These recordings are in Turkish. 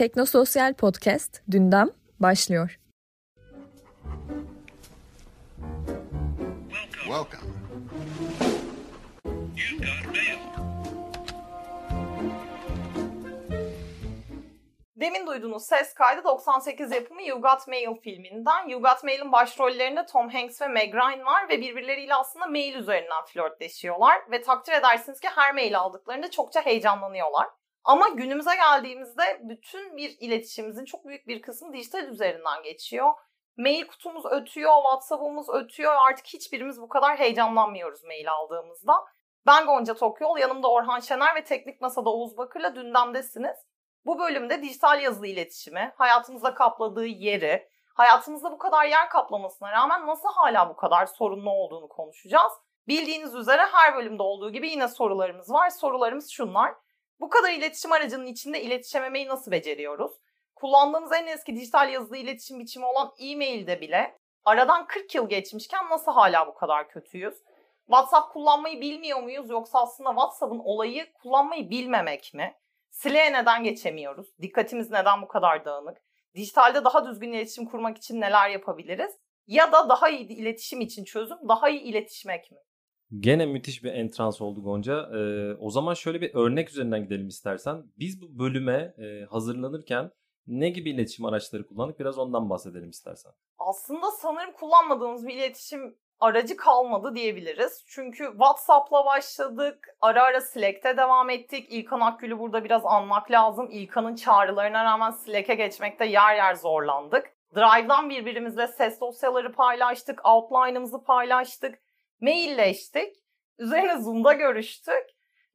Teknososyal Podcast Dündem başlıyor. Welcome. You've got mail. Demin duyduğunuz ses kaydı 98 yapımı You Got Mail filminden. You Got Mail'in başrollerinde Tom Hanks ve Meg Ryan var ve birbirleriyle aslında mail üzerinden flörtleşiyorlar. Ve takdir edersiniz ki her mail aldıklarında çokça heyecanlanıyorlar. Ama günümüze geldiğimizde bütün bir iletişimimizin çok büyük bir kısmı dijital üzerinden geçiyor. Mail kutumuz ötüyor, WhatsApp'ımız ötüyor. Artık hiçbirimiz bu kadar heyecanlanmıyoruz mail aldığımızda. Ben Gonca Tokyol, yanımda Orhan Şener ve Teknik Masa'da Oğuz Bakır'la dündemdesiniz. Bu bölümde dijital yazılı iletişimi, hayatımızda kapladığı yeri, hayatımızda bu kadar yer kaplamasına rağmen nasıl hala bu kadar sorunlu olduğunu konuşacağız. Bildiğiniz üzere her bölümde olduğu gibi yine sorularımız var. Sorularımız şunlar. Bu kadar iletişim aracının içinde iletişememeyi nasıl beceriyoruz? Kullandığımız en eski dijital yazılı iletişim biçimi olan e-mailde bile aradan 40 yıl geçmişken nasıl hala bu kadar kötüyüz? WhatsApp kullanmayı bilmiyor muyuz yoksa aslında WhatsApp'ın olayı kullanmayı bilmemek mi? Slack'e neden geçemiyoruz? Dikkatimiz neden bu kadar dağınık? Dijitalde daha düzgün iletişim kurmak için neler yapabiliriz? Ya da daha iyi iletişim için çözüm daha iyi iletişmek mi? Gene müthiş bir entrans oldu Gonca. Ee, o zaman şöyle bir örnek üzerinden gidelim istersen. Biz bu bölüme e, hazırlanırken ne gibi iletişim araçları kullandık? Biraz ondan bahsedelim istersen. Aslında sanırım kullanmadığımız bir iletişim aracı kalmadı diyebiliriz. Çünkü WhatsApp'la başladık, ara ara Slack'te devam ettik. İlkan Akgül'ü burada biraz anmak lazım. İlkan'ın çağrılarına rağmen Slack'e geçmekte yer yer zorlandık. Drive'dan birbirimizle ses dosyaları paylaştık, outline'ımızı paylaştık, mailleştik. Üzerine Zoom'da görüştük.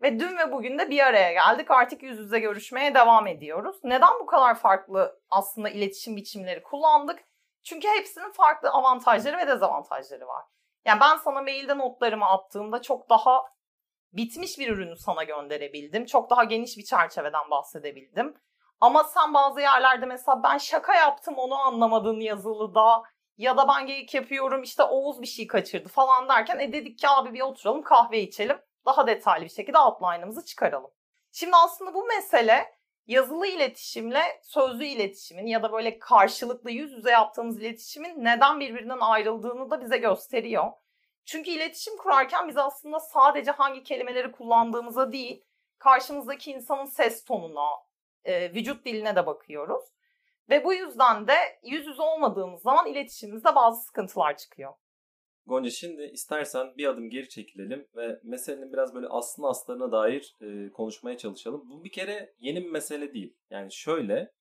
Ve dün ve bugün de bir araya geldik. Artık yüz yüze görüşmeye devam ediyoruz. Neden bu kadar farklı aslında iletişim biçimleri kullandık? Çünkü hepsinin farklı avantajları ve dezavantajları var. Yani ben sana mailde notlarımı attığımda çok daha bitmiş bir ürünü sana gönderebildim. Çok daha geniş bir çerçeveden bahsedebildim. Ama sen bazı yerlerde mesela ben şaka yaptım onu anlamadın yazılıda ya da ben geyik yapıyorum işte Oğuz bir şey kaçırdı falan derken e dedik ki abi bir oturalım kahve içelim. Daha detaylı bir şekilde outline'ımızı çıkaralım. Şimdi aslında bu mesele yazılı iletişimle sözlü iletişimin ya da böyle karşılıklı yüz yüze yaptığımız iletişimin neden birbirinden ayrıldığını da bize gösteriyor. Çünkü iletişim kurarken biz aslında sadece hangi kelimeleri kullandığımıza değil, karşımızdaki insanın ses tonuna, vücut diline de bakıyoruz. Ve bu yüzden de yüz yüze olmadığımız zaman iletişimimizde bazı sıkıntılar çıkıyor. Gonca şimdi istersen bir adım geri çekilelim ve meselenin biraz böyle aslına aslarına dair e, konuşmaya çalışalım. Bu bir kere yeni bir mesele değil. Yani şöyle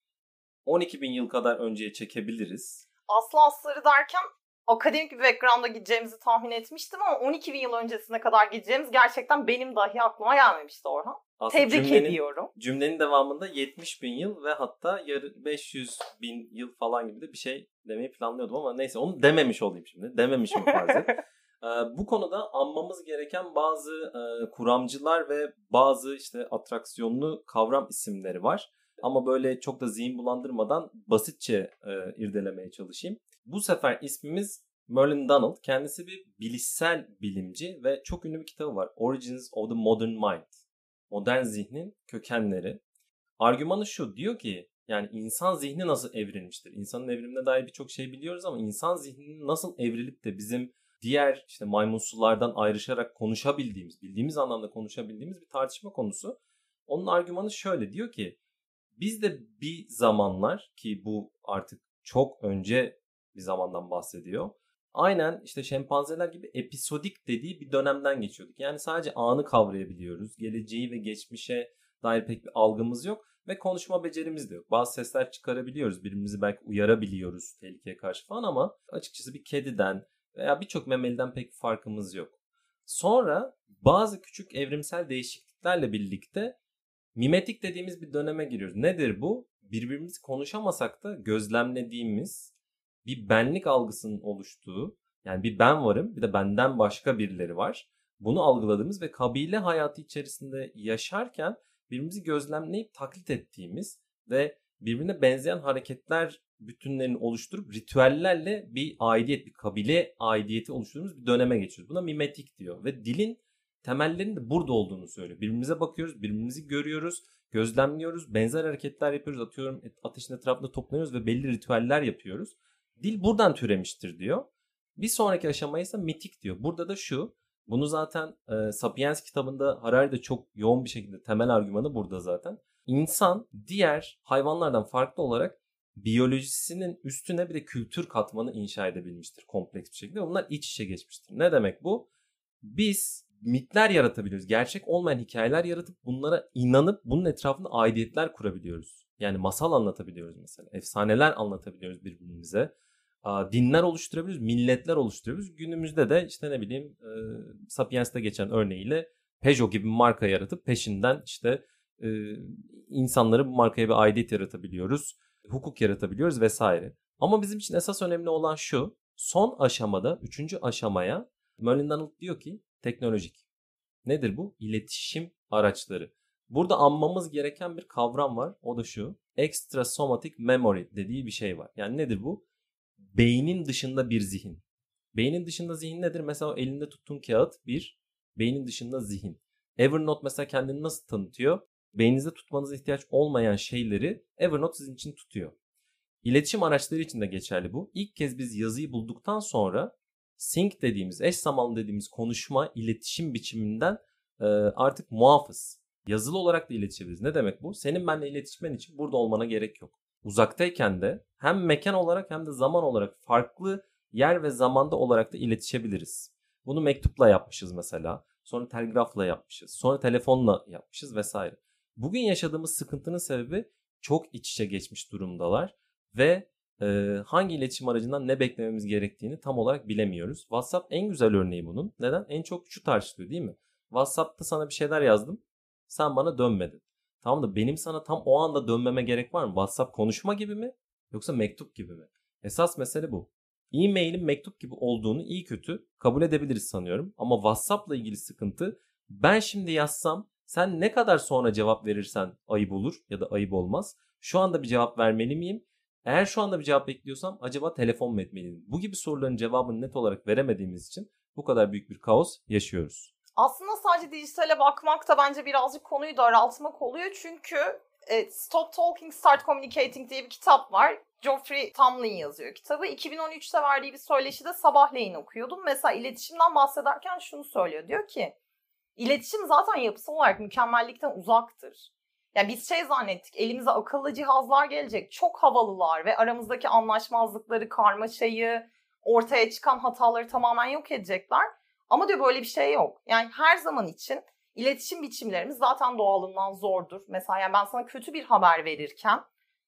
12 bin yıl kadar önceye çekebiliriz. Aslı asları derken akademik bir background'a gideceğimizi tahmin etmiştim ama 12 bin yıl öncesine kadar gideceğimiz gerçekten benim dahi aklıma gelmemişti Orhan. Aslında Tebrik cümlenin, ediyorum. Cümlenin devamında 70 bin yıl ve hatta yarı 500 bin yıl falan gibi de bir şey demeyi planlıyordum ama neyse onu dememiş olayım şimdi. Dememişim farz et. Ee, bu konuda anmamız gereken bazı e, kuramcılar ve bazı işte atraksiyonlu kavram isimleri var. Ama böyle çok da zihin bulandırmadan basitçe e, irdelemeye çalışayım. Bu sefer ismimiz Merlin Donald. Kendisi bir bilişsel bilimci ve çok ünlü bir kitabı var. Origins of the Modern Mind. Modern zihnin kökenleri. Argümanı şu diyor ki yani insan zihni nasıl evrilmiştir? İnsanın evrimine dair birçok şey biliyoruz ama insan zihninin nasıl evrilip de bizim diğer işte maymunsulardan ayrışarak konuşabildiğimiz, bildiğimiz anlamda konuşabildiğimiz bir tartışma konusu. Onun argümanı şöyle diyor ki biz de bir zamanlar ki bu artık çok önce bir zamandan bahsediyor. Aynen işte şempanzeler gibi episodik dediği bir dönemden geçiyorduk. Yani sadece anı kavrayabiliyoruz. Geleceği ve geçmişe dair pek bir algımız yok ve konuşma becerimiz de yok. Bazı sesler çıkarabiliyoruz. Birbirimizi belki uyarabiliyoruz tehlikeye karşı falan ama açıkçası bir kediden veya birçok memeliden pek bir farkımız yok. Sonra bazı küçük evrimsel değişikliklerle birlikte mimetik dediğimiz bir döneme giriyoruz. Nedir bu? Birbirimizi konuşamasak da gözlemlediğimiz bir benlik algısının oluştuğu yani bir ben varım bir de benden başka birileri var. Bunu algıladığımız ve kabile hayatı içerisinde yaşarken birbirimizi gözlemleyip taklit ettiğimiz ve birbirine benzeyen hareketler bütünlerini oluşturup ritüellerle bir aidiyet, bir kabile aidiyeti oluşturduğumuz bir döneme geçiyoruz. Buna mimetik diyor ve dilin temellerinin de burada olduğunu söylüyor. Birbirimize bakıyoruz, birbirimizi görüyoruz, gözlemliyoruz, benzer hareketler yapıyoruz. Atıyorum ateşin etrafında toplanıyoruz ve belli ritüeller yapıyoruz. Dil buradan türemiştir diyor. Bir sonraki aşama ise mitik diyor. Burada da şu. Bunu zaten e, Sapiens kitabında Harari de çok yoğun bir şekilde temel argümanı burada zaten. İnsan diğer hayvanlardan farklı olarak biyolojisinin üstüne bir de kültür katmanı inşa edebilmiştir kompleks bir şekilde. Bunlar iç içe geçmiştir. Ne demek bu? Biz mitler yaratabiliyoruz. Gerçek olmayan hikayeler yaratıp bunlara inanıp bunun etrafında aidiyetler kurabiliyoruz. Yani masal anlatabiliyoruz mesela. Efsaneler anlatabiliyoruz birbirimize. Dinler oluşturabiliyoruz, milletler oluşturuyoruz. Günümüzde de işte ne bileyim e, Sapiens'te geçen örneğiyle Peugeot gibi bir marka yaratıp peşinden işte e, insanları bu markaya bir aidiyet yaratabiliyoruz. Hukuk yaratabiliyoruz vesaire. Ama bizim için esas önemli olan şu. Son aşamada, üçüncü aşamaya Merlin Donald diyor ki teknolojik. Nedir bu? İletişim araçları. Burada anmamız gereken bir kavram var. O da şu. Extrasomatic memory dediği bir şey var. Yani nedir bu? Beynin dışında bir zihin. Beynin dışında zihin nedir? Mesela elinde tuttuğun kağıt bir. Beynin dışında zihin. Evernote mesela kendini nasıl tanıtıyor? Beyninizde tutmanıza ihtiyaç olmayan şeyleri Evernote sizin için tutuyor. İletişim araçları için de geçerli bu. İlk kez biz yazıyı bulduktan sonra sync dediğimiz, eş zamanlı dediğimiz konuşma, iletişim biçiminden artık muafız. Yazılı olarak da iletişebiliriz. Ne demek bu? Senin benimle iletişmen için burada olmana gerek yok. Uzaktayken de hem mekan olarak hem de zaman olarak farklı yer ve zamanda olarak da iletişebiliriz. Bunu mektupla yapmışız mesela. Sonra telgrafla yapmışız. Sonra telefonla yapmışız vesaire. Bugün yaşadığımız sıkıntının sebebi çok iç içe geçmiş durumdalar ve e, hangi iletişim aracından ne beklememiz gerektiğini tam olarak bilemiyoruz. WhatsApp en güzel örneği bunun. Neden? En çok şu tartışılıyor değil mi? WhatsApp'ta sana bir şeyler yazdım. Sen bana dönmedin. Tamam da benim sana tam o anda dönmeme gerek var mı? WhatsApp konuşma gibi mi? Yoksa mektup gibi mi? Esas mesele bu. E-mail'in mektup gibi olduğunu iyi kötü kabul edebiliriz sanıyorum. Ama WhatsApp'la ilgili sıkıntı ben şimdi yazsam sen ne kadar sonra cevap verirsen ayıp olur ya da ayıp olmaz. Şu anda bir cevap vermeli miyim? Eğer şu anda bir cevap bekliyorsam acaba telefon mu etmeliyim? Bu gibi soruların cevabını net olarak veremediğimiz için bu kadar büyük bir kaos yaşıyoruz. Aslında sadece dijitale bakmak da bence birazcık konuyu daraltmak oluyor. Çünkü e, Stop Talking Start Communicating diye bir kitap var. Geoffrey Tamlin yazıyor kitabı. 2013'te verdiği bir söyleşide sabahleyin okuyordum. Mesela iletişimden bahsederken şunu söylüyor. Diyor ki iletişim zaten yapısal olarak mükemmellikten uzaktır. Yani biz şey zannettik elimize akıllı cihazlar gelecek. Çok havalılar ve aramızdaki anlaşmazlıkları, karmaşayı, ortaya çıkan hataları tamamen yok edecekler. Ama diyor böyle bir şey yok. Yani her zaman için iletişim biçimlerimiz zaten doğalından zordur. Mesela yani ben sana kötü bir haber verirken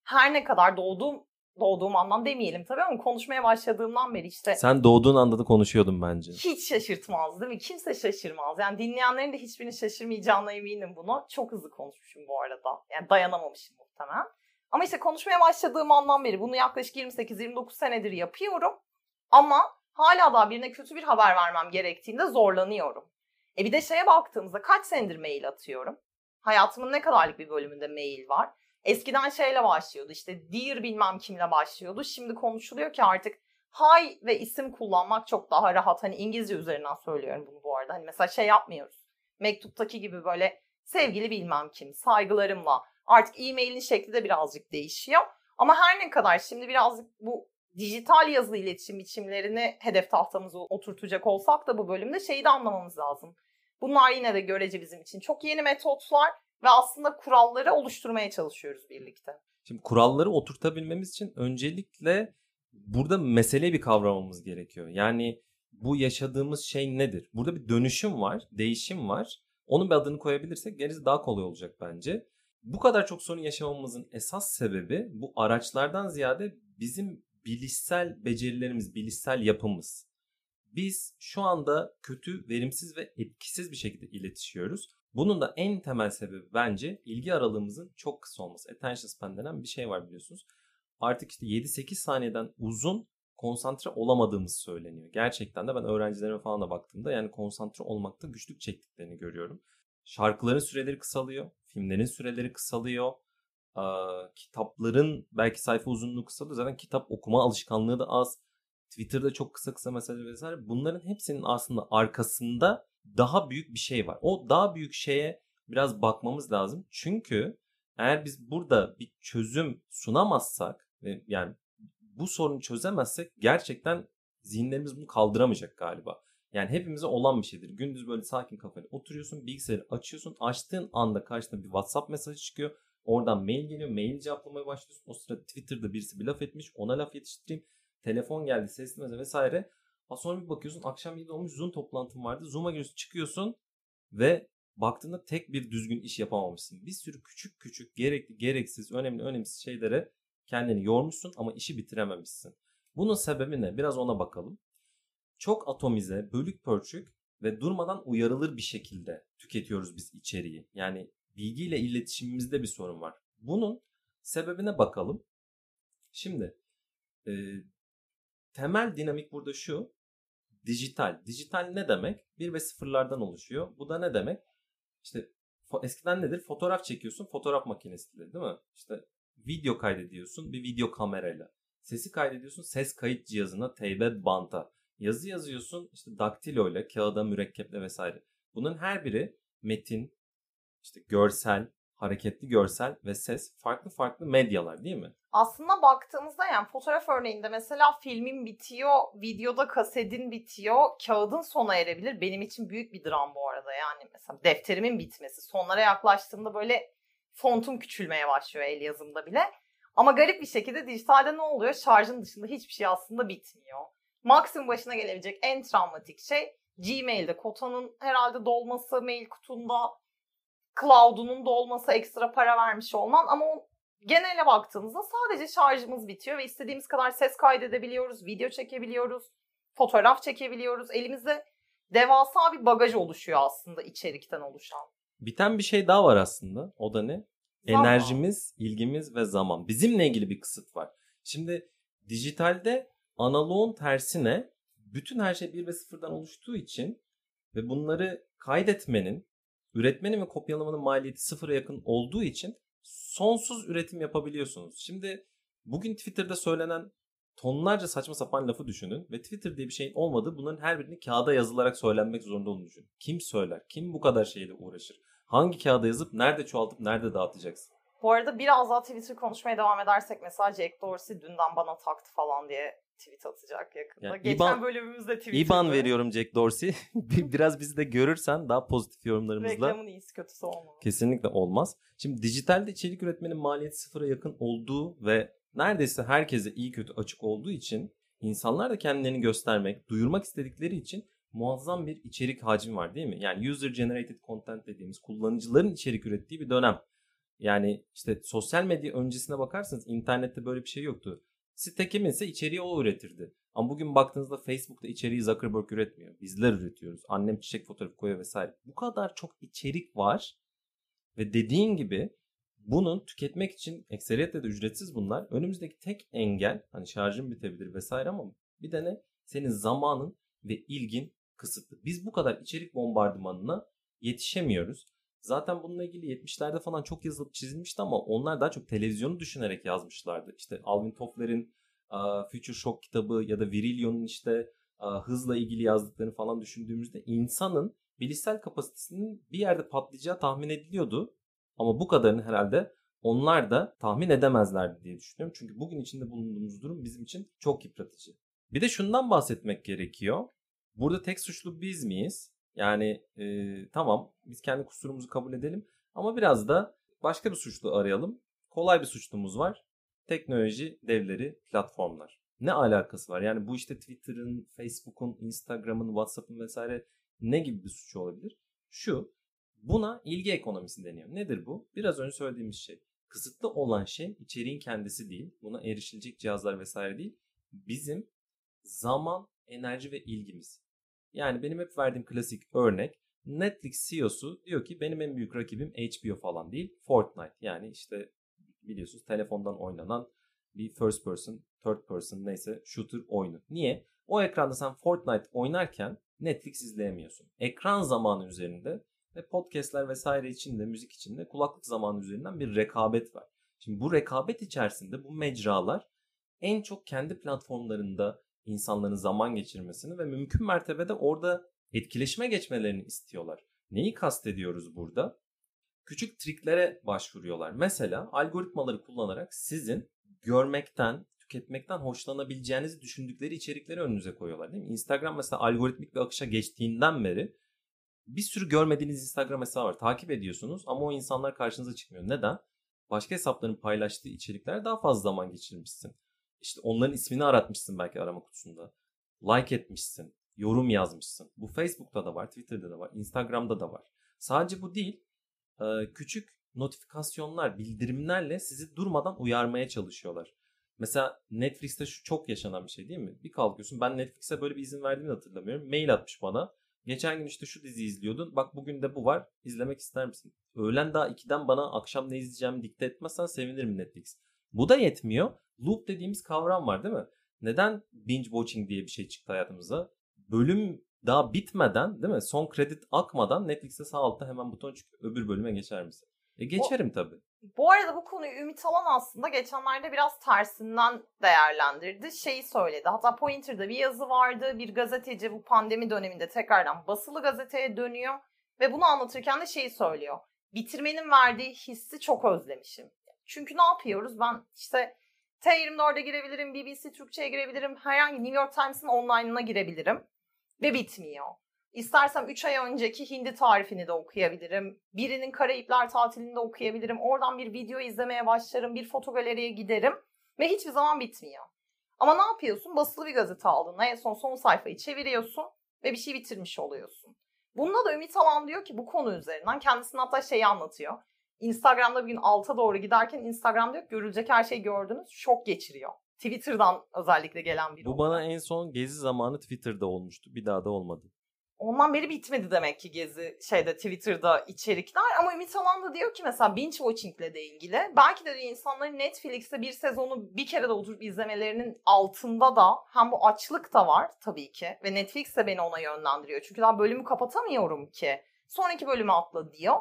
her ne kadar doğduğum doğduğum andan demeyelim tabii ama konuşmaya başladığımdan beri işte. Sen doğduğun anda da konuşuyordun bence. Hiç şaşırtmaz değil mi? Kimse şaşırmaz. Yani dinleyenlerin de hiçbirini şaşırmayacağına eminim bunu. Çok hızlı konuşmuşum bu arada. Yani dayanamamışım muhtemelen. Ama işte konuşmaya başladığım andan beri bunu yaklaşık 28-29 senedir yapıyorum. Ama hala daha birine kötü bir haber vermem gerektiğinde zorlanıyorum. E bir de şeye baktığımızda kaç senedir mail atıyorum? Hayatımın ne kadarlık bir bölümünde mail var? Eskiden şeyle başlıyordu işte dear bilmem kimle başlıyordu. Şimdi konuşuluyor ki artık hi ve isim kullanmak çok daha rahat. Hani İngilizce üzerinden söylüyorum bunu bu arada. Hani mesela şey yapmıyoruz. Mektuptaki gibi böyle sevgili bilmem kim saygılarımla. Artık e-mailin şekli de birazcık değişiyor. Ama her ne kadar şimdi birazcık bu dijital yazılı iletişim biçimlerini hedef tahtamıza oturtacak olsak da bu bölümde şeyi de anlamamız lazım. Bunlar yine de görece bizim için çok yeni metotlar ve aslında kuralları oluşturmaya çalışıyoruz birlikte. Şimdi kuralları oturtabilmemiz için öncelikle burada mesele bir kavramamız gerekiyor. Yani bu yaşadığımız şey nedir? Burada bir dönüşüm var, değişim var. Onun bir adını koyabilirsek gerisi daha kolay olacak bence. Bu kadar çok sorun yaşamamızın esas sebebi bu araçlardan ziyade bizim bilişsel becerilerimiz, bilişsel yapımız. Biz şu anda kötü, verimsiz ve etkisiz bir şekilde iletişiyoruz. Bunun da en temel sebebi bence ilgi aralığımızın çok kısa olması. Attention span denen bir şey var biliyorsunuz. Artık işte 7-8 saniyeden uzun konsantre olamadığımız söyleniyor. Gerçekten de ben öğrencilerime falan da baktığımda yani konsantre olmakta güçlük çektiklerini görüyorum. Şarkıların süreleri kısalıyor, filmlerin süreleri kısalıyor, kitapların belki sayfa uzunluğu kısalıyor. Zaten kitap okuma alışkanlığı da az. Twitter'da çok kısa kısa mesaj vesaire. Bunların hepsinin aslında arkasında daha büyük bir şey var. O daha büyük şeye biraz bakmamız lazım. Çünkü Eğer biz burada bir çözüm sunamazsak yani bu sorunu çözemezsek gerçekten zihinlerimiz bunu kaldıramayacak galiba. Yani hepimize olan bir şeydir. Gündüz böyle sakin kafayla oturuyorsun, bilgisayarı açıyorsun. Açtığın anda karşına bir WhatsApp mesajı çıkıyor. Oradan mail geliyor. Mail cevaplamaya başlıyorsun. O sırada Twitter'da birisi bir laf etmiş. Ona laf yetiştireyim. Telefon geldi, sesli mesaj vesaire. Ha sonra bir bakıyorsun akşam 7 olmuş Zoom toplantın vardı. Zoom'a giriyorsun çıkıyorsun ve baktığında tek bir düzgün iş yapamamışsın. Bir sürü küçük küçük gerekli gereksiz önemli önemsiz şeylere kendini yormuşsun ama işi bitirememişsin. Bunun sebebi ne? Biraz ona bakalım. Çok atomize, bölük pörçük ve durmadan uyarılır bir şekilde tüketiyoruz biz içeriği. Yani bilgiyle iletişimimizde bir sorun var. Bunun sebebine bakalım. Şimdi e, temel dinamik burada şu. Dijital. Dijital ne demek? Bir ve sıfırlardan oluşuyor. Bu da ne demek? İşte eskiden nedir? Fotoğraf çekiyorsun fotoğraf makinesiyle değil mi? İşte video kaydediyorsun bir video kamerayla. Sesi kaydediyorsun ses kayıt cihazına, teybe banta. Yazı yazıyorsun işte daktilo ile, kağıda, mürekkeple vesaire. Bunun her biri metin, işte görsel, hareketli görsel ve ses farklı farklı medyalar değil mi? Aslında baktığımızda yani fotoğraf örneğinde mesela filmin bitiyor, videoda kasetin bitiyor, kağıdın sona erebilir. Benim için büyük bir dram bu arada yani mesela defterimin bitmesi. Sonlara yaklaştığımda böyle fontum küçülmeye başlıyor el yazımda bile. Ama garip bir şekilde dijitalde ne oluyor? Şarjın dışında hiçbir şey aslında bitmiyor. Maksimum başına gelebilecek en travmatik şey Gmail'de kotanın herhalde dolması, mail kutunda cloud'unun dolması, ekstra para vermiş olman ama o genele baktığımızda sadece şarjımız bitiyor ve istediğimiz kadar ses kaydedebiliyoruz, video çekebiliyoruz, fotoğraf çekebiliyoruz. Elimizde devasa bir bagaj oluşuyor aslında içerikten oluşan. Biten bir şey daha var aslında. O da ne? Zaman. Enerjimiz, ilgimiz ve zaman. Bizimle ilgili bir kısıt var. Şimdi dijitalde analoğun tersine bütün her şey bir ve sıfırdan oluştuğu için ve bunları kaydetmenin, üretmenin ve kopyalamanın maliyeti sıfıra yakın olduğu için sonsuz üretim yapabiliyorsunuz. Şimdi bugün Twitter'da söylenen tonlarca saçma sapan lafı düşünün ve Twitter diye bir şeyin olmadığı bunların her birini kağıda yazılarak söylenmek zorunda olduğunu düşünün. Kim söyler? Kim bu kadar şeyle uğraşır? Hangi kağıda yazıp nerede çoğaltıp nerede dağıtacaksın? Bu arada biraz daha Twitter konuşmaya devam edersek mesela Jack Dorsey dünden bana taktı falan diye tweet atacak yakında. Yani Geçen İban, bölümümüzde tweet İban veriyorum Jack Dorsey. Biraz bizi de görürsen daha pozitif yorumlarımızla. Reklamın iyisi kötüsü olmaz. Kesinlikle olmaz. Şimdi dijitalde içerik üretmenin maliyeti sıfıra yakın olduğu ve neredeyse herkese iyi kötü açık olduğu için insanlar da kendilerini göstermek, duyurmak istedikleri için muazzam bir içerik hacmi var değil mi? Yani user generated content dediğimiz kullanıcıların içerik ürettiği bir dönem. Yani işte sosyal medya öncesine bakarsanız internette böyle bir şey yoktu. Site kiminse içeriği o üretirdi. Ama bugün baktığınızda Facebook'ta içeriği Zuckerberg üretmiyor. Bizler üretiyoruz. Annem çiçek fotoğrafı koyuyor vesaire. Bu kadar çok içerik var. Ve dediğin gibi bunun tüketmek için ekseriyetle de ücretsiz bunlar. Önümüzdeki tek engel hani şarjın bitebilir vesaire ama bir de ne? Senin zamanın ve ilgin kısıtlı. Biz bu kadar içerik bombardımanına yetişemiyoruz. Zaten bununla ilgili 70'lerde falan çok yazılıp çizilmişti ama onlar daha çok televizyonu düşünerek yazmışlardı. İşte Alvin Toffler'in Future Shock kitabı ya da Virillion'un işte hızla ilgili yazdıklarını falan düşündüğümüzde insanın bilişsel kapasitesinin bir yerde patlayacağı tahmin ediliyordu. Ama bu kadarını herhalde onlar da tahmin edemezlerdi diye düşünüyorum. Çünkü bugün içinde bulunduğumuz durum bizim için çok yıpratıcı. Bir de şundan bahsetmek gerekiyor. Burada tek suçlu biz miyiz? Yani e, tamam biz kendi kusurumuzu kabul edelim ama biraz da başka bir suçlu arayalım. Kolay bir suçlumuz var. Teknoloji devleri, platformlar. Ne alakası var? Yani bu işte Twitter'ın, Facebook'un, Instagram'ın, WhatsApp'ın vesaire ne gibi bir suçu olabilir? Şu, buna ilgi ekonomisi deniyor. Nedir bu? Biraz önce söylediğimiz şey. Kısıtlı olan şey içeriğin kendisi değil. Buna erişilecek cihazlar vesaire değil. Bizim zaman, enerji ve ilgimiz. Yani benim hep verdiğim klasik örnek Netflix CEO'su diyor ki benim en büyük rakibim HBO falan değil Fortnite. Yani işte biliyorsunuz telefondan oynanan bir first person, third person neyse shooter oyunu. Niye? O ekranda sen Fortnite oynarken Netflix izleyemiyorsun. Ekran zamanı üzerinde ve podcastler vesaire içinde, müzik içinde kulaklık zamanı üzerinden bir rekabet var. Şimdi bu rekabet içerisinde bu mecralar en çok kendi platformlarında insanların zaman geçirmesini ve mümkün mertebede orada etkileşime geçmelerini istiyorlar. Neyi kastediyoruz burada? küçük triklere başvuruyorlar. Mesela algoritmaları kullanarak sizin görmekten, tüketmekten hoşlanabileceğinizi düşündükleri içerikleri önünüze koyuyorlar değil mi? Instagram mesela algoritmik bir akışa geçtiğinden beri bir sürü görmediğiniz Instagram hesabı var. Takip ediyorsunuz ama o insanlar karşınıza çıkmıyor. Neden? Başka hesapların paylaştığı içerikler daha fazla zaman geçirmişsin. İşte onların ismini aratmışsın belki arama kutusunda. Like etmişsin, yorum yazmışsın. Bu Facebook'ta da var, Twitter'da da var, Instagram'da da var. Sadece bu değil. Küçük notifikasyonlar, bildirimlerle sizi durmadan uyarmaya çalışıyorlar. Mesela Netflix'te şu çok yaşanan bir şey değil mi? Bir kalkıyorsun ben Netflix'e böyle bir izin verdiğini hatırlamıyorum. Mail atmış bana. Geçen gün işte şu dizi izliyordun. Bak bugün de bu var. İzlemek ister misin? Öğlen daha 2'den bana akşam ne izleyeceğimi dikte etmezsen sevinirim Netflix. Bu da yetmiyor. Loop dediğimiz kavram var değil mi? Neden binge watching diye bir şey çıktı hayatımıza? Bölüm daha bitmeden değil mi? Son kredi akmadan Netflix'te sağ altta hemen buton çıkıyor. Öbür bölüme geçer misin? E geçerim o, tabii. Bu arada bu konuyu Ümit Alan aslında geçenlerde biraz tersinden değerlendirdi. Şeyi söyledi. Hatta Pointer'da bir yazı vardı. Bir gazeteci bu pandemi döneminde tekrardan basılı gazeteye dönüyor. Ve bunu anlatırken de şeyi söylüyor. Bitirmenin verdiği hissi çok özlemişim. Çünkü ne yapıyoruz? Ben işte T24'e girebilirim, BBC Türkçe'ye girebilirim, herhangi New York Times'ın online'ına girebilirim ve bitmiyor. İstersem 3 ay önceki hindi tarifini de okuyabilirim. Birinin Karayipler tatilini de okuyabilirim. Oradan bir video izlemeye başlarım. Bir fotogaleriye giderim. Ve hiçbir zaman bitmiyor. Ama ne yapıyorsun? Basılı bir gazete aldın. En son son sayfayı çeviriyorsun ve bir şey bitirmiş oluyorsun. Bunda da Ümit Alan diyor ki bu konu üzerinden kendisine hatta şeyi anlatıyor. Instagram'da bir gün alta doğru giderken Instagram diyor görülecek her şeyi gördünüz şok geçiriyor. Twitter'dan özellikle gelen bir Bu bana en son gezi zamanı Twitter'da olmuştu. Bir daha da olmadı. Ondan beri bitmedi demek ki gezi şeyde Twitter'da içerikler. Ama Ümit Alan da diyor ki mesela binge watching ile de ilgili. Belki de diyor insanların Netflix'te bir sezonu bir kere de oturup izlemelerinin altında da hem bu açlık da var tabii ki. Ve Netflix de beni ona yönlendiriyor. Çünkü daha bölümü kapatamıyorum ki. Sonraki bölümü atla diyor.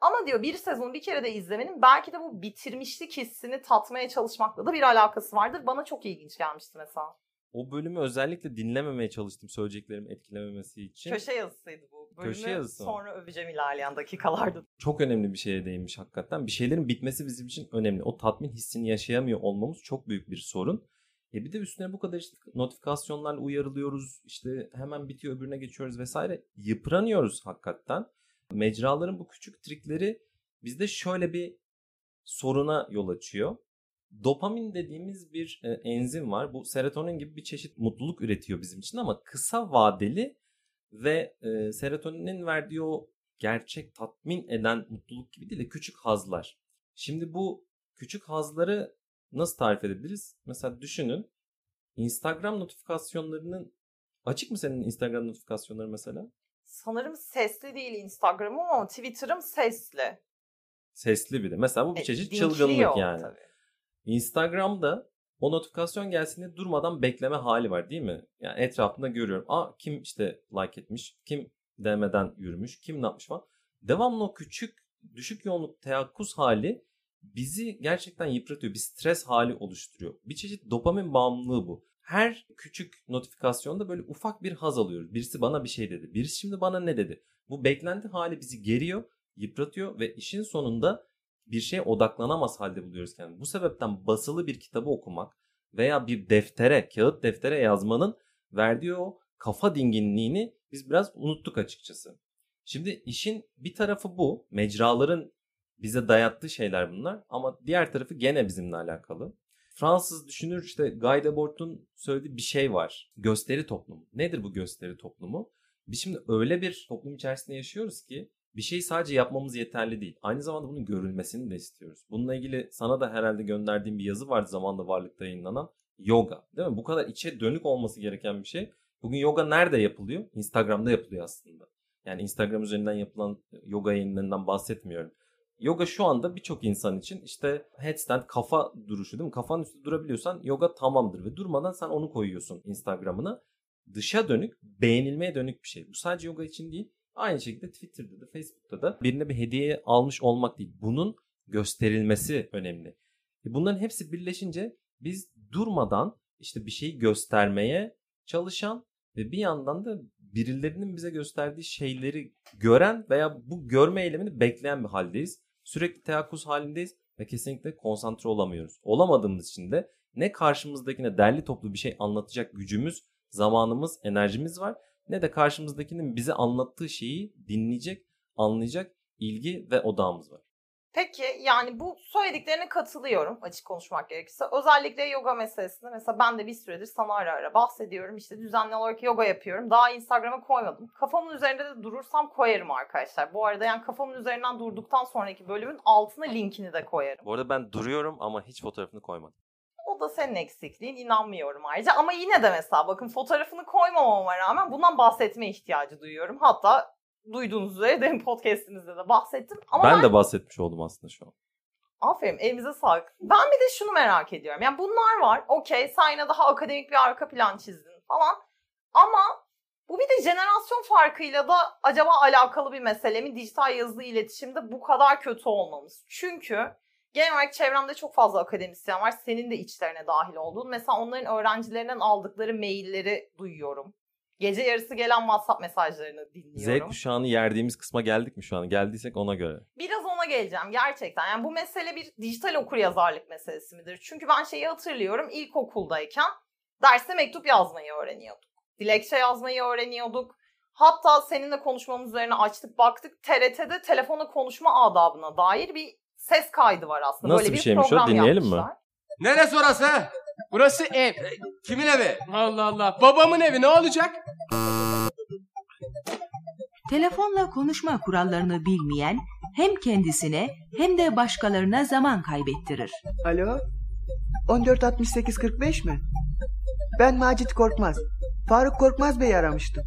Ama diyor bir sezonu bir kere de izlemenin belki de bu bitirmişlik hissini tatmaya çalışmakla da bir alakası vardır. Bana çok ilginç gelmişti mesela. O bölümü özellikle dinlememeye çalıştım söyleyeceklerim etkilememesi için. Köşe yazısıydı bu. Bölümü Köşe yazısı. sonra öveceğim ilerleyen dakikalarda. Çok önemli bir şeye değinmiş hakikaten. Bir şeylerin bitmesi bizim için önemli. O tatmin hissini yaşayamıyor olmamız çok büyük bir sorun. E bir de üstüne bu kadar işte notifikasyonlarla uyarılıyoruz. İşte hemen bitiyor öbürüne geçiyoruz vesaire. Yıpranıyoruz hakikaten. Mecraların bu küçük trikleri bizde şöyle bir soruna yol açıyor. Dopamin dediğimiz bir e, enzim var. Bu serotonin gibi bir çeşit mutluluk üretiyor bizim için ama kısa vadeli ve e, serotoninin verdiği o gerçek tatmin eden mutluluk gibi değil de küçük hazlar. Şimdi bu küçük hazları nasıl tarif edebiliriz? Mesela düşünün Instagram notifikasyonlarının açık mı senin Instagram notifikasyonları mesela? Sanırım sesli değil Instagram'ım ama Twitter'ım sesli. Sesli bir de. Mesela bu bir e, çeşit çılgınlık yani. Tabii. Instagram'da o notifikasyon gelsin diye durmadan bekleme hali var değil mi? Yani etrafında görüyorum. Aa kim işte like etmiş, kim DM'den yürümüş, kim ne yapmış falan. Devamlı o küçük düşük yoğunluk teyakkuz hali bizi gerçekten yıpratıyor. Bir stres hali oluşturuyor. Bir çeşit dopamin bağımlılığı bu her küçük notifikasyonda böyle ufak bir haz alıyoruz. Birisi bana bir şey dedi. Birisi şimdi bana ne dedi? Bu beklenti hali bizi geriyor, yıpratıyor ve işin sonunda bir şeye odaklanamaz halde buluyoruz kendimizi. Bu sebepten basılı bir kitabı okumak veya bir deftere, kağıt deftere yazmanın verdiği o kafa dinginliğini biz biraz unuttuk açıkçası. Şimdi işin bir tarafı bu. Mecraların bize dayattığı şeyler bunlar ama diğer tarafı gene bizimle alakalı. Fransız düşünür işte Guy Debord'un söylediği bir şey var. Gösteri toplumu. Nedir bu gösteri toplumu? Biz şimdi öyle bir toplum içerisinde yaşıyoruz ki bir şey sadece yapmamız yeterli değil. Aynı zamanda bunun görülmesini de istiyoruz. Bununla ilgili sana da herhalde gönderdiğim bir yazı vardı zamanla varlıkta yayınlanan. Yoga. Değil mi? Bu kadar içe dönük olması gereken bir şey. Bugün yoga nerede yapılıyor? Instagram'da yapılıyor aslında. Yani Instagram üzerinden yapılan yoga yayınlarından bahsetmiyorum. Yoga şu anda birçok insan için işte headstand kafa duruşu değil mi? Kafanın üstünde durabiliyorsan yoga tamamdır ve durmadan sen onu koyuyorsun Instagram'ına. Dışa dönük, beğenilmeye dönük bir şey. Bu sadece yoga için değil. Aynı şekilde Twitter'da da Facebook'ta da birine bir hediye almış olmak değil. Bunun gösterilmesi önemli. E bunların hepsi birleşince biz durmadan işte bir şeyi göstermeye çalışan ve bir yandan da birilerinin bize gösterdiği şeyleri gören veya bu görme eylemini bekleyen bir haldeyiz. Sürekli teyakkuz halindeyiz ve kesinlikle konsantre olamıyoruz. Olamadığımız için de ne karşımızdakine derli toplu bir şey anlatacak gücümüz, zamanımız, enerjimiz var ne de karşımızdakinin bize anlattığı şeyi dinleyecek, anlayacak ilgi ve odağımız var. Peki yani bu söylediklerine katılıyorum açık konuşmak gerekirse. Özellikle yoga meselesinde mesela ben de bir süredir sana ara ara bahsediyorum. İşte düzenli olarak yoga yapıyorum. Daha Instagram'a koymadım. Kafamın üzerinde de durursam koyarım arkadaşlar. Bu arada yani kafamın üzerinden durduktan sonraki bölümün altına linkini de koyarım. Bu arada ben duruyorum ama hiç fotoğrafını koymadım. O da senin eksikliğin inanmıyorum ayrıca. Ama yine de mesela bakın fotoğrafını koymamama rağmen bundan bahsetme ihtiyacı duyuyorum. Hatta duyduğunuz üzere demin podcastimizde de bahsettim. Ama ben, ben de bahsetmiş oldum aslında şu an. Aferin elimize sağlık. Ben bir de şunu merak ediyorum. Yani bunlar var. Okey sen yine daha akademik bir arka plan çizdin falan. Ama bu bir de jenerasyon farkıyla da acaba alakalı bir mesele mi? Dijital yazılı iletişimde bu kadar kötü olmamız. Çünkü genel olarak çevremde çok fazla akademisyen var. Senin de içlerine dahil olduğun. Mesela onların öğrencilerinden aldıkları mailleri duyuyorum. Gece yarısı gelen WhatsApp mesajlarını dinliyorum. Z kuşağını yerdiğimiz kısma geldik mi şu an? Geldiysek ona göre. Biraz ona geleceğim gerçekten. Yani bu mesele bir dijital okur yazarlık meselesi midir? Çünkü ben şeyi hatırlıyorum ilkokuldayken derste mektup yazmayı öğreniyorduk. Dilekçe yazmayı öğreniyorduk. Hatta seninle konuşmamız üzerine açtık baktık TRT'de telefona konuşma adabına dair bir ses kaydı var aslında. Nasıl Böyle bir bir şeymiş o? Dinleyelim mi? yapmışlar. Neresi orası? Burası ev. Kimin evi? Allah Allah. Babamın evi ne olacak? Telefonla konuşma kurallarını bilmeyen hem kendisine hem de başkalarına zaman kaybettirir. Alo? 146845 mi? Ben Macit Korkmaz. Faruk Korkmaz Bey aramıştım.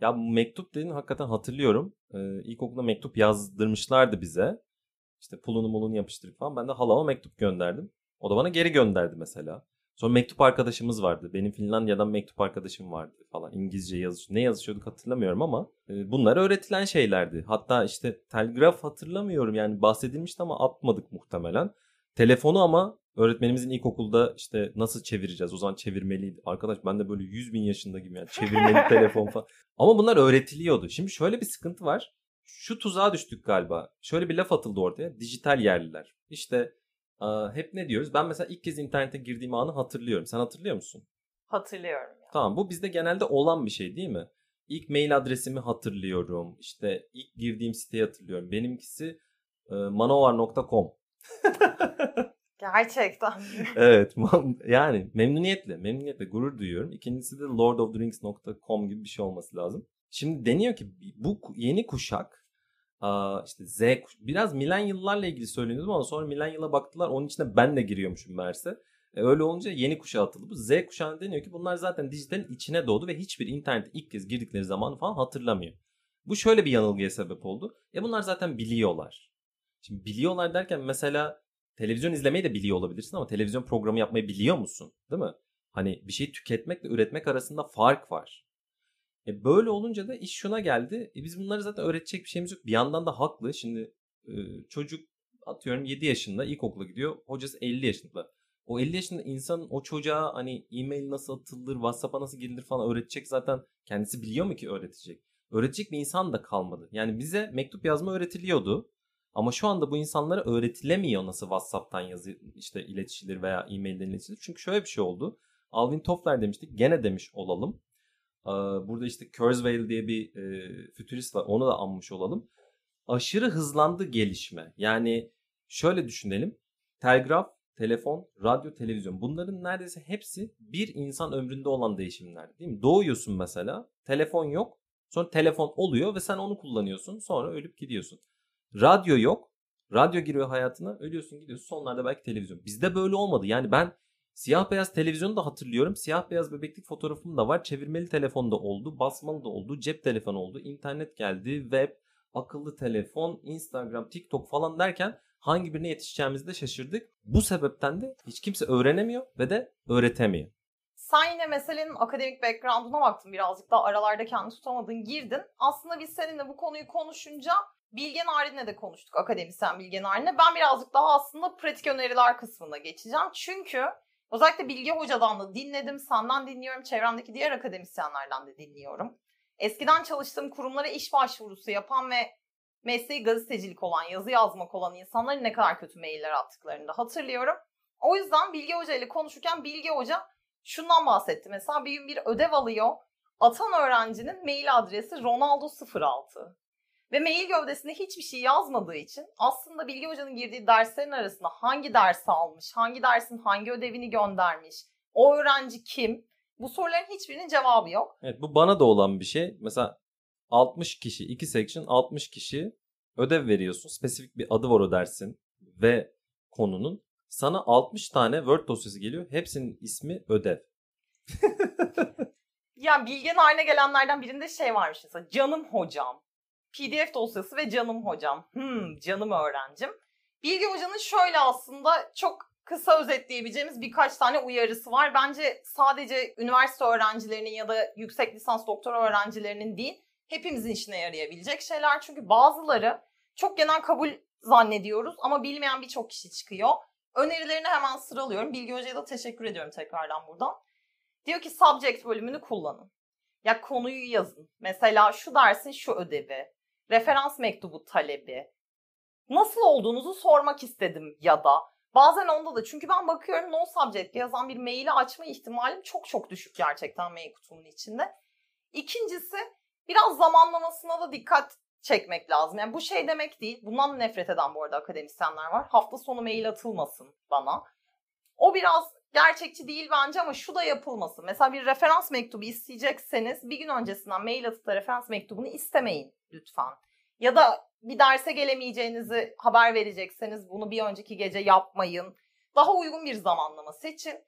Ya bu mektup dediğini hakikaten hatırlıyorum. Ee, ilkokulda mektup yazdırmışlardı bize. İşte pulunu mulunu yapıştırıp falan. Ben de halama mektup gönderdim. O da bana geri gönderdi mesela. Sonra mektup arkadaşımız vardı. Benim Finlandiya'dan mektup arkadaşım vardı falan. İngilizce yazış ne yazışıyorduk hatırlamıyorum ama e, bunlar öğretilen şeylerdi. Hatta işte telgraf hatırlamıyorum yani bahsedilmişti ama atmadık muhtemelen. Telefonu ama öğretmenimizin ilkokulda işte nasıl çevireceğiz o zaman çevirmeliydi. Arkadaş ben de böyle 100 bin yaşında gibi yani çevirmeli telefon falan. Ama bunlar öğretiliyordu. Şimdi şöyle bir sıkıntı var. Şu tuzağa düştük galiba. Şöyle bir laf atıldı ortaya. Dijital yerliler. İşte hep ne diyoruz? Ben mesela ilk kez internete girdiğim anı hatırlıyorum. Sen hatırlıyor musun? Hatırlıyorum. Ya. Tamam bu bizde genelde olan bir şey değil mi? İlk mail adresimi hatırlıyorum. İşte ilk girdiğim siteyi hatırlıyorum. Benimkisi e, manovar.com. Gerçekten. evet yani memnuniyetle memnuniyetle gurur duyuyorum. İkincisi de lordofdrinks.com gibi bir şey olması lazım. Şimdi deniyor ki bu yeni kuşak işte Z biraz milenyıllarla ilgili söyleniyordu ama sonra milenyıla baktılar onun içine ben de giriyormuşum meğerse. E, öyle olunca yeni kuşağı atıldı. Bu Z kuşağı deniyor ki bunlar zaten dijitalin içine doğdu ve hiçbir internete ilk kez girdikleri zamanı falan hatırlamıyor. Bu şöyle bir yanılgıya sebep oldu. E bunlar zaten biliyorlar. Şimdi biliyorlar derken mesela televizyon izlemeyi de biliyor olabilirsin ama televizyon programı yapmayı biliyor musun? Değil mi? Hani bir şeyi tüketmekle üretmek arasında fark var. E böyle olunca da iş şuna geldi. E biz bunları zaten öğretecek bir şeyimiz yok. Bir yandan da haklı. Şimdi e, çocuk atıyorum 7 yaşında ilkokula gidiyor. Hocası 50 yaşında. O 50 yaşında insan o çocuğa hani e-mail nasıl atılır, WhatsApp'a nasıl girilir falan öğretecek zaten. Kendisi biliyor mu ki öğretecek? Öğretecek bir insan da kalmadı. Yani bize mektup yazma öğretiliyordu. Ama şu anda bu insanlara öğretilemiyor nasıl WhatsApp'tan yazı işte iletişilir veya e-mailden iletilir. Çünkü şöyle bir şey oldu. Alvin Toffler demiştik. Gene demiş olalım. Burada işte Kurzweil diye bir e, fütürist var. Onu da anmış olalım. Aşırı hızlandı gelişme. Yani şöyle düşünelim. Telgraf, telefon, radyo, televizyon. Bunların neredeyse hepsi bir insan ömründe olan değişimler. Değil mi? Doğuyorsun mesela. Telefon yok. Sonra telefon oluyor ve sen onu kullanıyorsun. Sonra ölüp gidiyorsun. Radyo yok. Radyo giriyor hayatına. Ölüyorsun gidiyorsun. Sonlarda belki televizyon. Bizde böyle olmadı. Yani ben Siyah beyaz televizyonu da hatırlıyorum. Siyah beyaz bebeklik fotoğrafım da var. Çevirmeli telefonda oldu. Basmalı da oldu. Cep telefonu oldu. internet geldi. Web, akıllı telefon, Instagram, TikTok falan derken hangi birine yetişeceğimizi de şaşırdık. Bu sebepten de hiç kimse öğrenemiyor ve de öğretemiyor. Sen yine meselenin akademik background'una baktın birazcık daha aralarda kendi tutamadın girdin. Aslında biz seninle bu konuyu konuşunca Bilge Narin'le de konuştuk akademisyen Bilge Narin'le. Ben birazcık daha aslında pratik öneriler kısmına geçeceğim. Çünkü Özellikle Bilge Hoca'dan da dinledim, senden dinliyorum, çevremdeki diğer akademisyenlerden de dinliyorum. Eskiden çalıştığım kurumlara iş başvurusu yapan ve mesleği gazetecilik olan, yazı yazmak olan insanların ne kadar kötü mailler attıklarını da hatırlıyorum. O yüzden Bilge Hoca ile konuşurken Bilge Hoca şundan bahsetti. Mesela bir gün bir ödev alıyor. Atan öğrencinin mail adresi Ronaldo06. Ve mail gövdesinde hiçbir şey yazmadığı için aslında Bilge Hoca'nın girdiği derslerin arasında hangi dersi almış, hangi dersin hangi ödevini göndermiş, o öğrenci kim? Bu soruların hiçbirinin cevabı yok. Evet bu bana da olan bir şey. Mesela 60 kişi, 2 section 60 kişi ödev veriyorsun. Spesifik bir adı var o dersin ve konunun. Sana 60 tane Word dosyası geliyor. Hepsinin ismi ödev. Yani Bilge'nin haline gelenlerden birinde şey varmış mesela canım hocam. PDF dosyası ve canım hocam. Hmm, canım öğrencim. Bilge Hoca'nın şöyle aslında çok kısa özetleyebileceğimiz birkaç tane uyarısı var. Bence sadece üniversite öğrencilerinin ya da yüksek lisans doktora öğrencilerinin değil, hepimizin işine yarayabilecek şeyler. Çünkü bazıları çok genel kabul zannediyoruz ama bilmeyen birçok kişi çıkıyor. Önerilerini hemen sıralıyorum. Bilge Hoca'ya da teşekkür ediyorum tekrardan buradan. Diyor ki subject bölümünü kullanın. Ya konuyu yazın. Mesela şu dersin şu ödevi, referans mektubu talebi. Nasıl olduğunuzu sormak istedim ya da bazen onda da çünkü ben bakıyorum no subject yazan bir maili açma ihtimalim çok çok düşük gerçekten mail kutumun içinde. İkincisi biraz zamanlamasına da dikkat çekmek lazım. Yani bu şey demek değil. Bundan da nefret eden bu arada akademisyenler var. Hafta sonu mail atılmasın bana. O biraz gerçekçi değil bence ama şu da yapılmasın. Mesela bir referans mektubu isteyecekseniz bir gün öncesinden mail atıp da referans mektubunu istemeyin lütfen. Ya da bir derse gelemeyeceğinizi haber verecekseniz bunu bir önceki gece yapmayın. Daha uygun bir zamanlama seçin.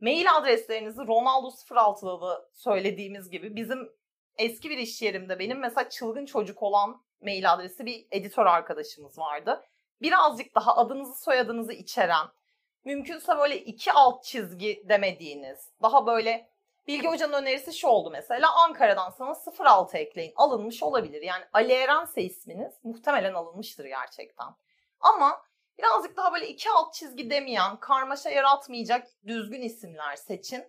Mail adreslerinizi Ronaldo 06'da da söylediğimiz gibi bizim eski bir iş yerimde benim mesela çılgın çocuk olan mail adresi bir editör arkadaşımız vardı. Birazcık daha adınızı soyadınızı içeren, mümkünse böyle iki alt çizgi demediğiniz, daha böyle Bilge Hoca'nın önerisi şu oldu mesela Ankara'dan sana 06 ekleyin alınmış olabilir. Yani Ali Erense isminiz muhtemelen alınmıştır gerçekten. Ama birazcık daha böyle iki alt çizgi demeyen, karmaşa yaratmayacak düzgün isimler seçin.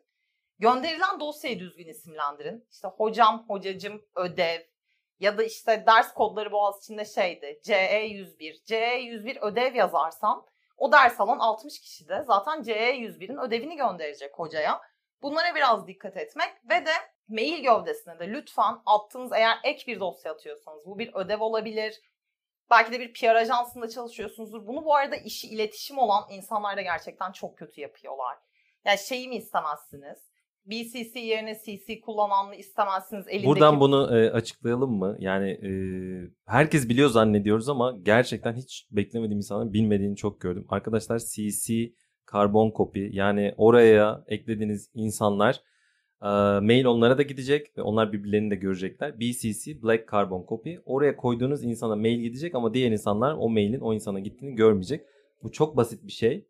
Gönderilen dosyayı düzgün isimlendirin. İşte hocam, hocacım, ödev ya da işte ders kodları boğaz içinde şeydi. CE101. CE101 ödev yazarsan o ders alan 60 kişi de zaten CE101'in ödevini gönderecek hocaya. Bunlara biraz dikkat etmek ve de mail gövdesine de lütfen attığınız eğer ek bir dosya atıyorsanız bu bir ödev olabilir. Belki de bir PR ajansında çalışıyorsunuzdur. Bunu bu arada işi iletişim olan insanlar da gerçekten çok kötü yapıyorlar. Yani şeyi mi istemezsiniz? BCC yerine CC kullananlı istemezsiniz elindeki. Buradan bunu e, açıklayalım mı? Yani e, herkes biliyor zannediyoruz ama gerçekten hiç beklemediğim insanların bilmediğini çok gördüm. Arkadaşlar CC karbon kopi yani oraya eklediğiniz insanlar e, mail onlara da gidecek ve onlar birbirlerini de görecekler. BCC Black Carbon Copy oraya koyduğunuz insana mail gidecek ama diğer insanlar o mailin o insana gittiğini görmeyecek. Bu çok basit bir şey.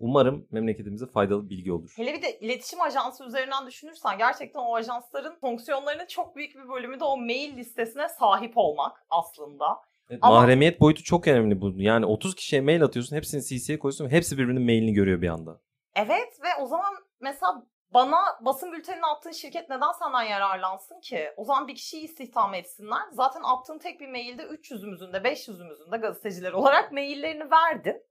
Umarım memleketimize faydalı bilgi olur. Hele bir de iletişim ajansı üzerinden düşünürsen gerçekten o ajansların fonksiyonlarının çok büyük bir bölümü de o mail listesine sahip olmak aslında. Evet, Ama- Mahremiyet boyutu çok önemli bu. Yani 30 kişiye mail atıyorsun, hepsini CC'ye koyuyorsun hepsi birbirinin mailini görüyor bir anda. Evet ve o zaman mesela bana basın bültenini attığın şirket neden senden yararlansın ki? O zaman bir kişiyi istihdam etsinler. Zaten attığın tek bir mailde 300'ümüzün de 500'ümüzün de gazeteciler olarak maillerini verdin.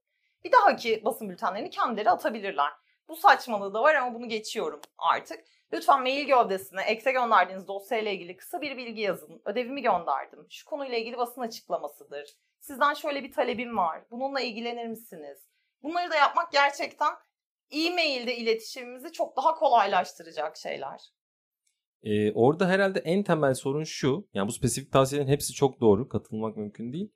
Bir dahaki basın bültenlerini kendileri atabilirler. Bu saçmalığı da var ama bunu geçiyorum artık. Lütfen mail gövdesine ekse gönderdiğiniz dosyayla ilgili kısa bir bilgi yazın. Ödevimi gönderdim. Şu konuyla ilgili basın açıklamasıdır. Sizden şöyle bir talebim var. Bununla ilgilenir misiniz? Bunları da yapmak gerçekten e-mailde iletişimimizi çok daha kolaylaştıracak şeyler. Ee, orada herhalde en temel sorun şu. Yani bu spesifik tavsiyelerin hepsi çok doğru. Katılmak mümkün değil.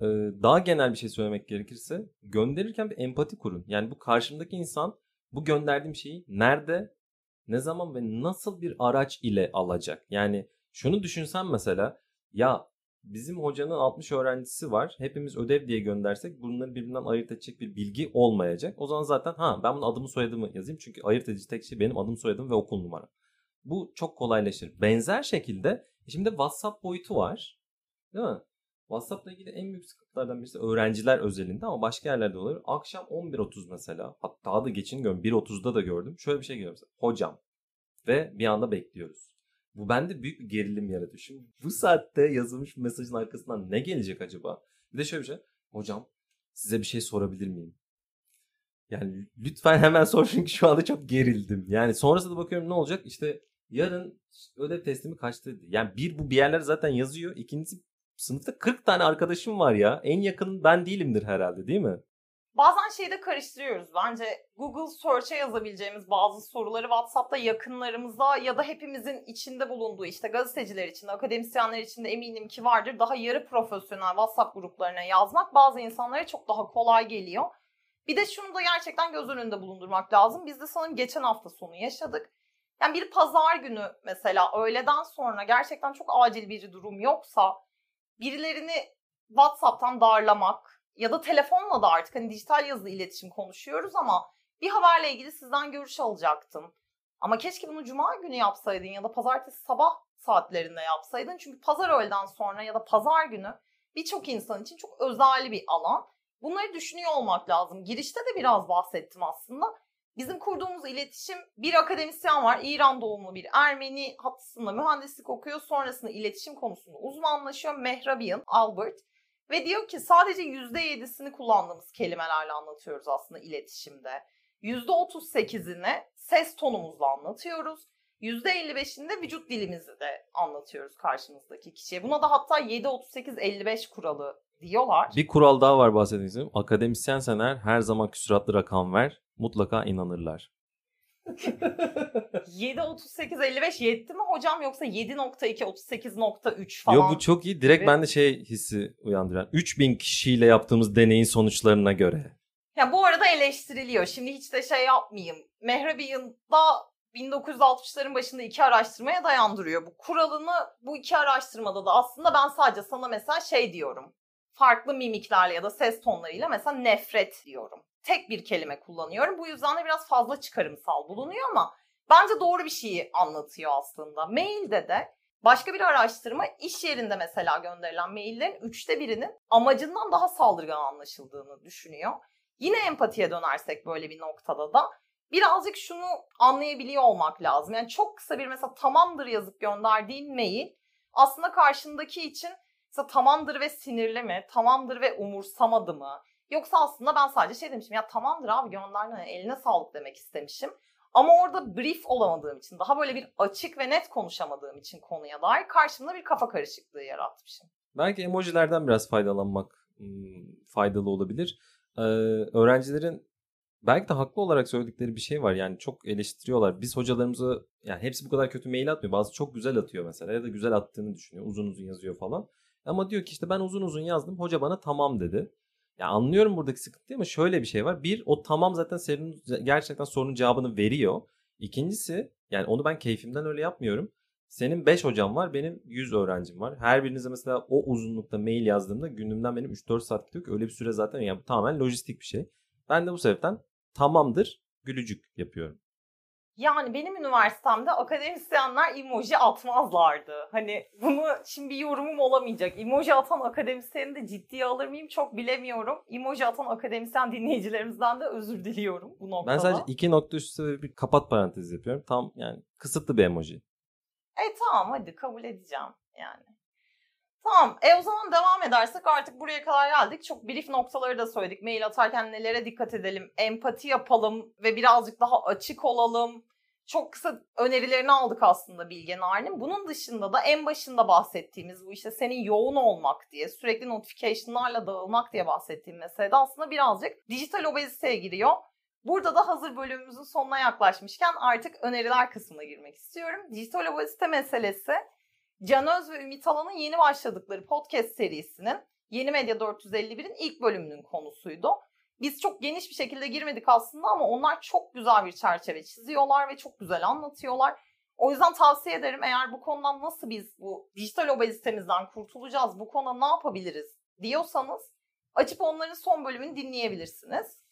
Ee, daha genel bir şey söylemek gerekirse gönderirken bir empati kurun. Yani bu karşımdaki insan bu gönderdiğim şeyi nerede, ne zaman ve nasıl bir araç ile alacak? Yani şunu düşünsen mesela ya bizim hocanın 60 öğrencisi var. Hepimiz ödev diye göndersek bunları birbirinden ayırt edecek bir bilgi olmayacak. O zaman zaten ha ben bunu adımı soyadımı yazayım. Çünkü ayırt edici tek şey benim adım soyadım ve okul numaram. Bu çok kolaylaşır. Benzer şekilde şimdi WhatsApp boyutu var. Değil mi? WhatsApp'la ilgili en büyük sıkıntılardan birisi öğrenciler özelinde ama başka yerlerde olabilir. Akşam 11.30 mesela hatta da geçin gördüm 1.30'da da gördüm. Şöyle bir şey görüyorum. mesela, Hocam ve bir anda bekliyoruz. Bu bende büyük bir gerilim yaratıyor. Şimdi bu saatte yazılmış mesajın arkasından ne gelecek acaba? Bir de şöyle bir şey. Hocam size bir şey sorabilir miyim? Yani lütfen hemen sor çünkü şu anda çok gerildim. Yani sonrasında bakıyorum ne olacak? İşte yarın ödev teslimi kaçta? Yani bir bu bir yerler zaten yazıyor. İkincisi sınıfta 40 tane arkadaşım var ya. En yakın ben değilimdir herhalde değil mi? Bazen şeyi de karıştırıyoruz. Bence Google Search'e yazabileceğimiz bazı soruları WhatsApp'ta yakınlarımıza ya da hepimizin içinde bulunduğu işte gazeteciler için, akademisyenler için de eminim ki vardır. Daha yarı profesyonel WhatsApp gruplarına yazmak bazı insanlara çok daha kolay geliyor. Bir de şunu da gerçekten göz önünde bulundurmak lazım. Biz de sanırım geçen hafta sonu yaşadık. Yani bir pazar günü mesela öğleden sonra gerçekten çok acil bir durum yoksa birilerini WhatsApp'tan darlamak ya da telefonla da artık hani dijital yazılı iletişim konuşuyoruz ama bir haberle ilgili sizden görüş alacaktım. Ama keşke bunu cuma günü yapsaydın ya da pazartesi sabah saatlerinde yapsaydın. Çünkü pazar öğleden sonra ya da pazar günü birçok insan için çok özel bir alan. Bunları düşünüyor olmak lazım. Girişte de biraz bahsettim aslında. Bizim kurduğumuz iletişim bir akademisyen var. İran doğumlu bir Ermeni hattısında mühendislik okuyor. Sonrasında iletişim konusunda uzmanlaşıyor. Mehrabian Albert. Ve diyor ki sadece %7'sini kullandığımız kelimelerle anlatıyoruz aslında iletişimde. %38'ini ses tonumuzla anlatıyoruz. %55'ini de vücut dilimizi de anlatıyoruz karşımızdaki kişiye. Buna da hatta 7-38-55 kuralı diyorlar. Bir kural daha var bahsetmek istiyorum. Akademisyensen eğer her zaman küsuratlı rakam ver. Mutlaka inanırlar. 7-38-55 yetti mi hocam yoksa 7.2-38.3 falan? Yok bu çok iyi. Direkt Evet. bende şey hissi uyandıran. 3000 kişiyle yaptığımız deneyin sonuçlarına göre. Ya bu arada eleştiriliyor. Şimdi hiç de şey yapmayayım. Mehrabian'da 1960'ların başında iki araştırmaya dayandırıyor. Bu kuralını bu iki araştırmada da aslında ben sadece sana mesela şey diyorum. Farklı mimiklerle ya da ses tonlarıyla mesela nefret diyorum. Tek bir kelime kullanıyorum. Bu yüzden de biraz fazla çıkarımsal bulunuyor ama bence doğru bir şeyi anlatıyor aslında. Mailde de başka bir araştırma iş yerinde mesela gönderilen maillerin üçte birinin amacından daha saldırgan anlaşıldığını düşünüyor. Yine empatiye dönersek böyle bir noktada da birazcık şunu anlayabiliyor olmak lazım. Yani çok kısa bir mesela tamamdır yazıp gönderdiğin mail aslında karşındaki için mesela tamamdır ve sinirli mi, tamamdır ve umursamadı mı? Yoksa aslında ben sadece şey demişim ya tamamdır abi hani eline sağlık demek istemişim. Ama orada brief olamadığım için, daha böyle bir açık ve net konuşamadığım için konuya dair karşımda bir kafa karışıklığı yaratmışım. Belki emojilerden biraz faydalanmak faydalı olabilir. Ee, öğrencilerin belki de haklı olarak söyledikleri bir şey var. Yani çok eleştiriyorlar. Biz hocalarımızı yani hepsi bu kadar kötü mail atmıyor. Bazı çok güzel atıyor mesela ya da güzel attığını düşünüyor. Uzun uzun yazıyor falan. Ama diyor ki işte ben uzun uzun yazdım. Hoca bana tamam dedi. Ya anlıyorum buradaki sıkıntıyı ama şöyle bir şey var. Bir o tamam zaten senin gerçekten sorunun cevabını veriyor. İkincisi yani onu ben keyfimden öyle yapmıyorum. Senin 5 hocam var, benim 100 öğrencim var. Her birinize mesela o uzunlukta mail yazdığımda günümden benim 3-4 saat gidiyor ki öyle bir süre zaten yani tamamen lojistik bir şey. Ben de bu sebepten tamamdır gülücük yapıyorum. Yani benim üniversitemde akademisyenler emoji atmazlardı. Hani bunu şimdi bir yorumum olamayacak. Emoji atan akademisyeni de ciddiye alır mıyım çok bilemiyorum. Emoji atan akademisyen dinleyicilerimizden de özür diliyorum bu noktada. Ben sadece iki nokta üstü ve bir kapat parantez yapıyorum. Tam yani kısıtlı bir emoji. E tamam hadi kabul edeceğim yani. Tamam e o zaman devam edersek artık buraya kadar geldik. Çok brief noktaları da söyledik. Mail atarken nelere dikkat edelim, empati yapalım ve birazcık daha açık olalım. Çok kısa önerilerini aldık aslında Bilge Narin'in. Bunun dışında da en başında bahsettiğimiz bu işte senin yoğun olmak diye, sürekli notification'larla dağılmak diye bahsettiğim meselede aslında birazcık dijital obeziteye giriyor. Burada da hazır bölümümüzün sonuna yaklaşmışken artık öneriler kısmına girmek istiyorum. Dijital obezite meselesi Can Öz ve Ümit Alan'ın yeni başladıkları podcast serisinin Yeni Medya 451'in ilk bölümünün konusuydu. Biz çok geniş bir şekilde girmedik aslında ama onlar çok güzel bir çerçeve çiziyorlar ve çok güzel anlatıyorlar. O yüzden tavsiye ederim eğer bu konudan nasıl biz bu dijital obezitemizden kurtulacağız, bu konuda ne yapabiliriz diyorsanız açıp onların son bölümünü dinleyebilirsiniz.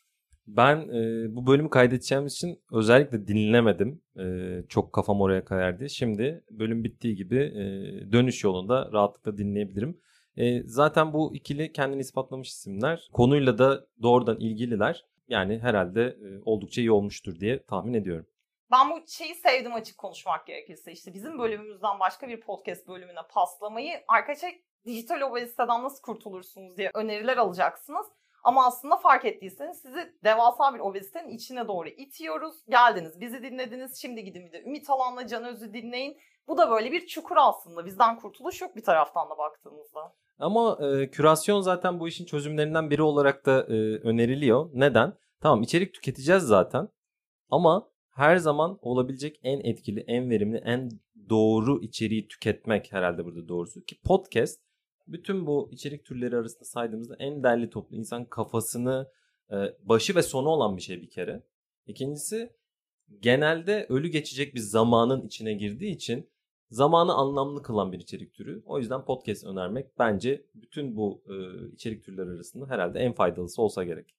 Ben e, bu bölümü kaydedeceğimiz için özellikle dinlemedim. E, çok kafam oraya kayar diye. Şimdi bölüm bittiği gibi e, dönüş yolunda rahatlıkla dinleyebilirim. E, zaten bu ikili kendini ispatlamış isimler. Konuyla da doğrudan ilgililer. Yani herhalde e, oldukça iyi olmuştur diye tahmin ediyorum. Ben bu şeyi sevdim açık konuşmak gerekirse. İşte bizim bölümümüzden başka bir podcast bölümüne paslamayı arkadaşlar dijital obeziteden nasıl kurtulursunuz diye öneriler alacaksınız. Ama aslında fark ettiyseniz sizi devasa bir obezitenin içine doğru itiyoruz. Geldiniz, bizi dinlediniz. Şimdi gidin bir de Ümit Alan'la Can Öz'ü dinleyin. Bu da böyle bir çukur aslında. Bizden kurtuluş yok bir taraftan da baktığımızda. Ama e, kürasyon zaten bu işin çözümlerinden biri olarak da e, öneriliyor. Neden? Tamam içerik tüketeceğiz zaten. Ama her zaman olabilecek en etkili, en verimli, en doğru içeriği tüketmek herhalde burada doğrusu. Ki podcast bütün bu içerik türleri arasında saydığımızda en derli toplu insan kafasını e, başı ve sonu olan bir şey bir kere. İkincisi genelde ölü geçecek bir zamanın içine girdiği için zamanı anlamlı kılan bir içerik türü. O yüzden podcast önermek bence bütün bu e, içerik türleri arasında herhalde en faydalısı olsa gerek.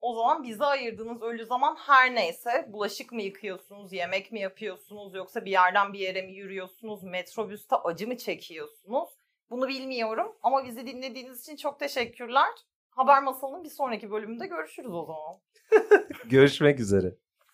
O zaman bize ayırdığınız ölü zaman her neyse bulaşık mı yıkıyorsunuz, yemek mi yapıyorsunuz yoksa bir yerden bir yere mi yürüyorsunuz, metrobüste acı mı çekiyorsunuz? Bunu bilmiyorum ama bizi dinlediğiniz için çok teşekkürler. Haber Masalı'nın bir sonraki bölümünde görüşürüz o zaman. Görüşmek üzere.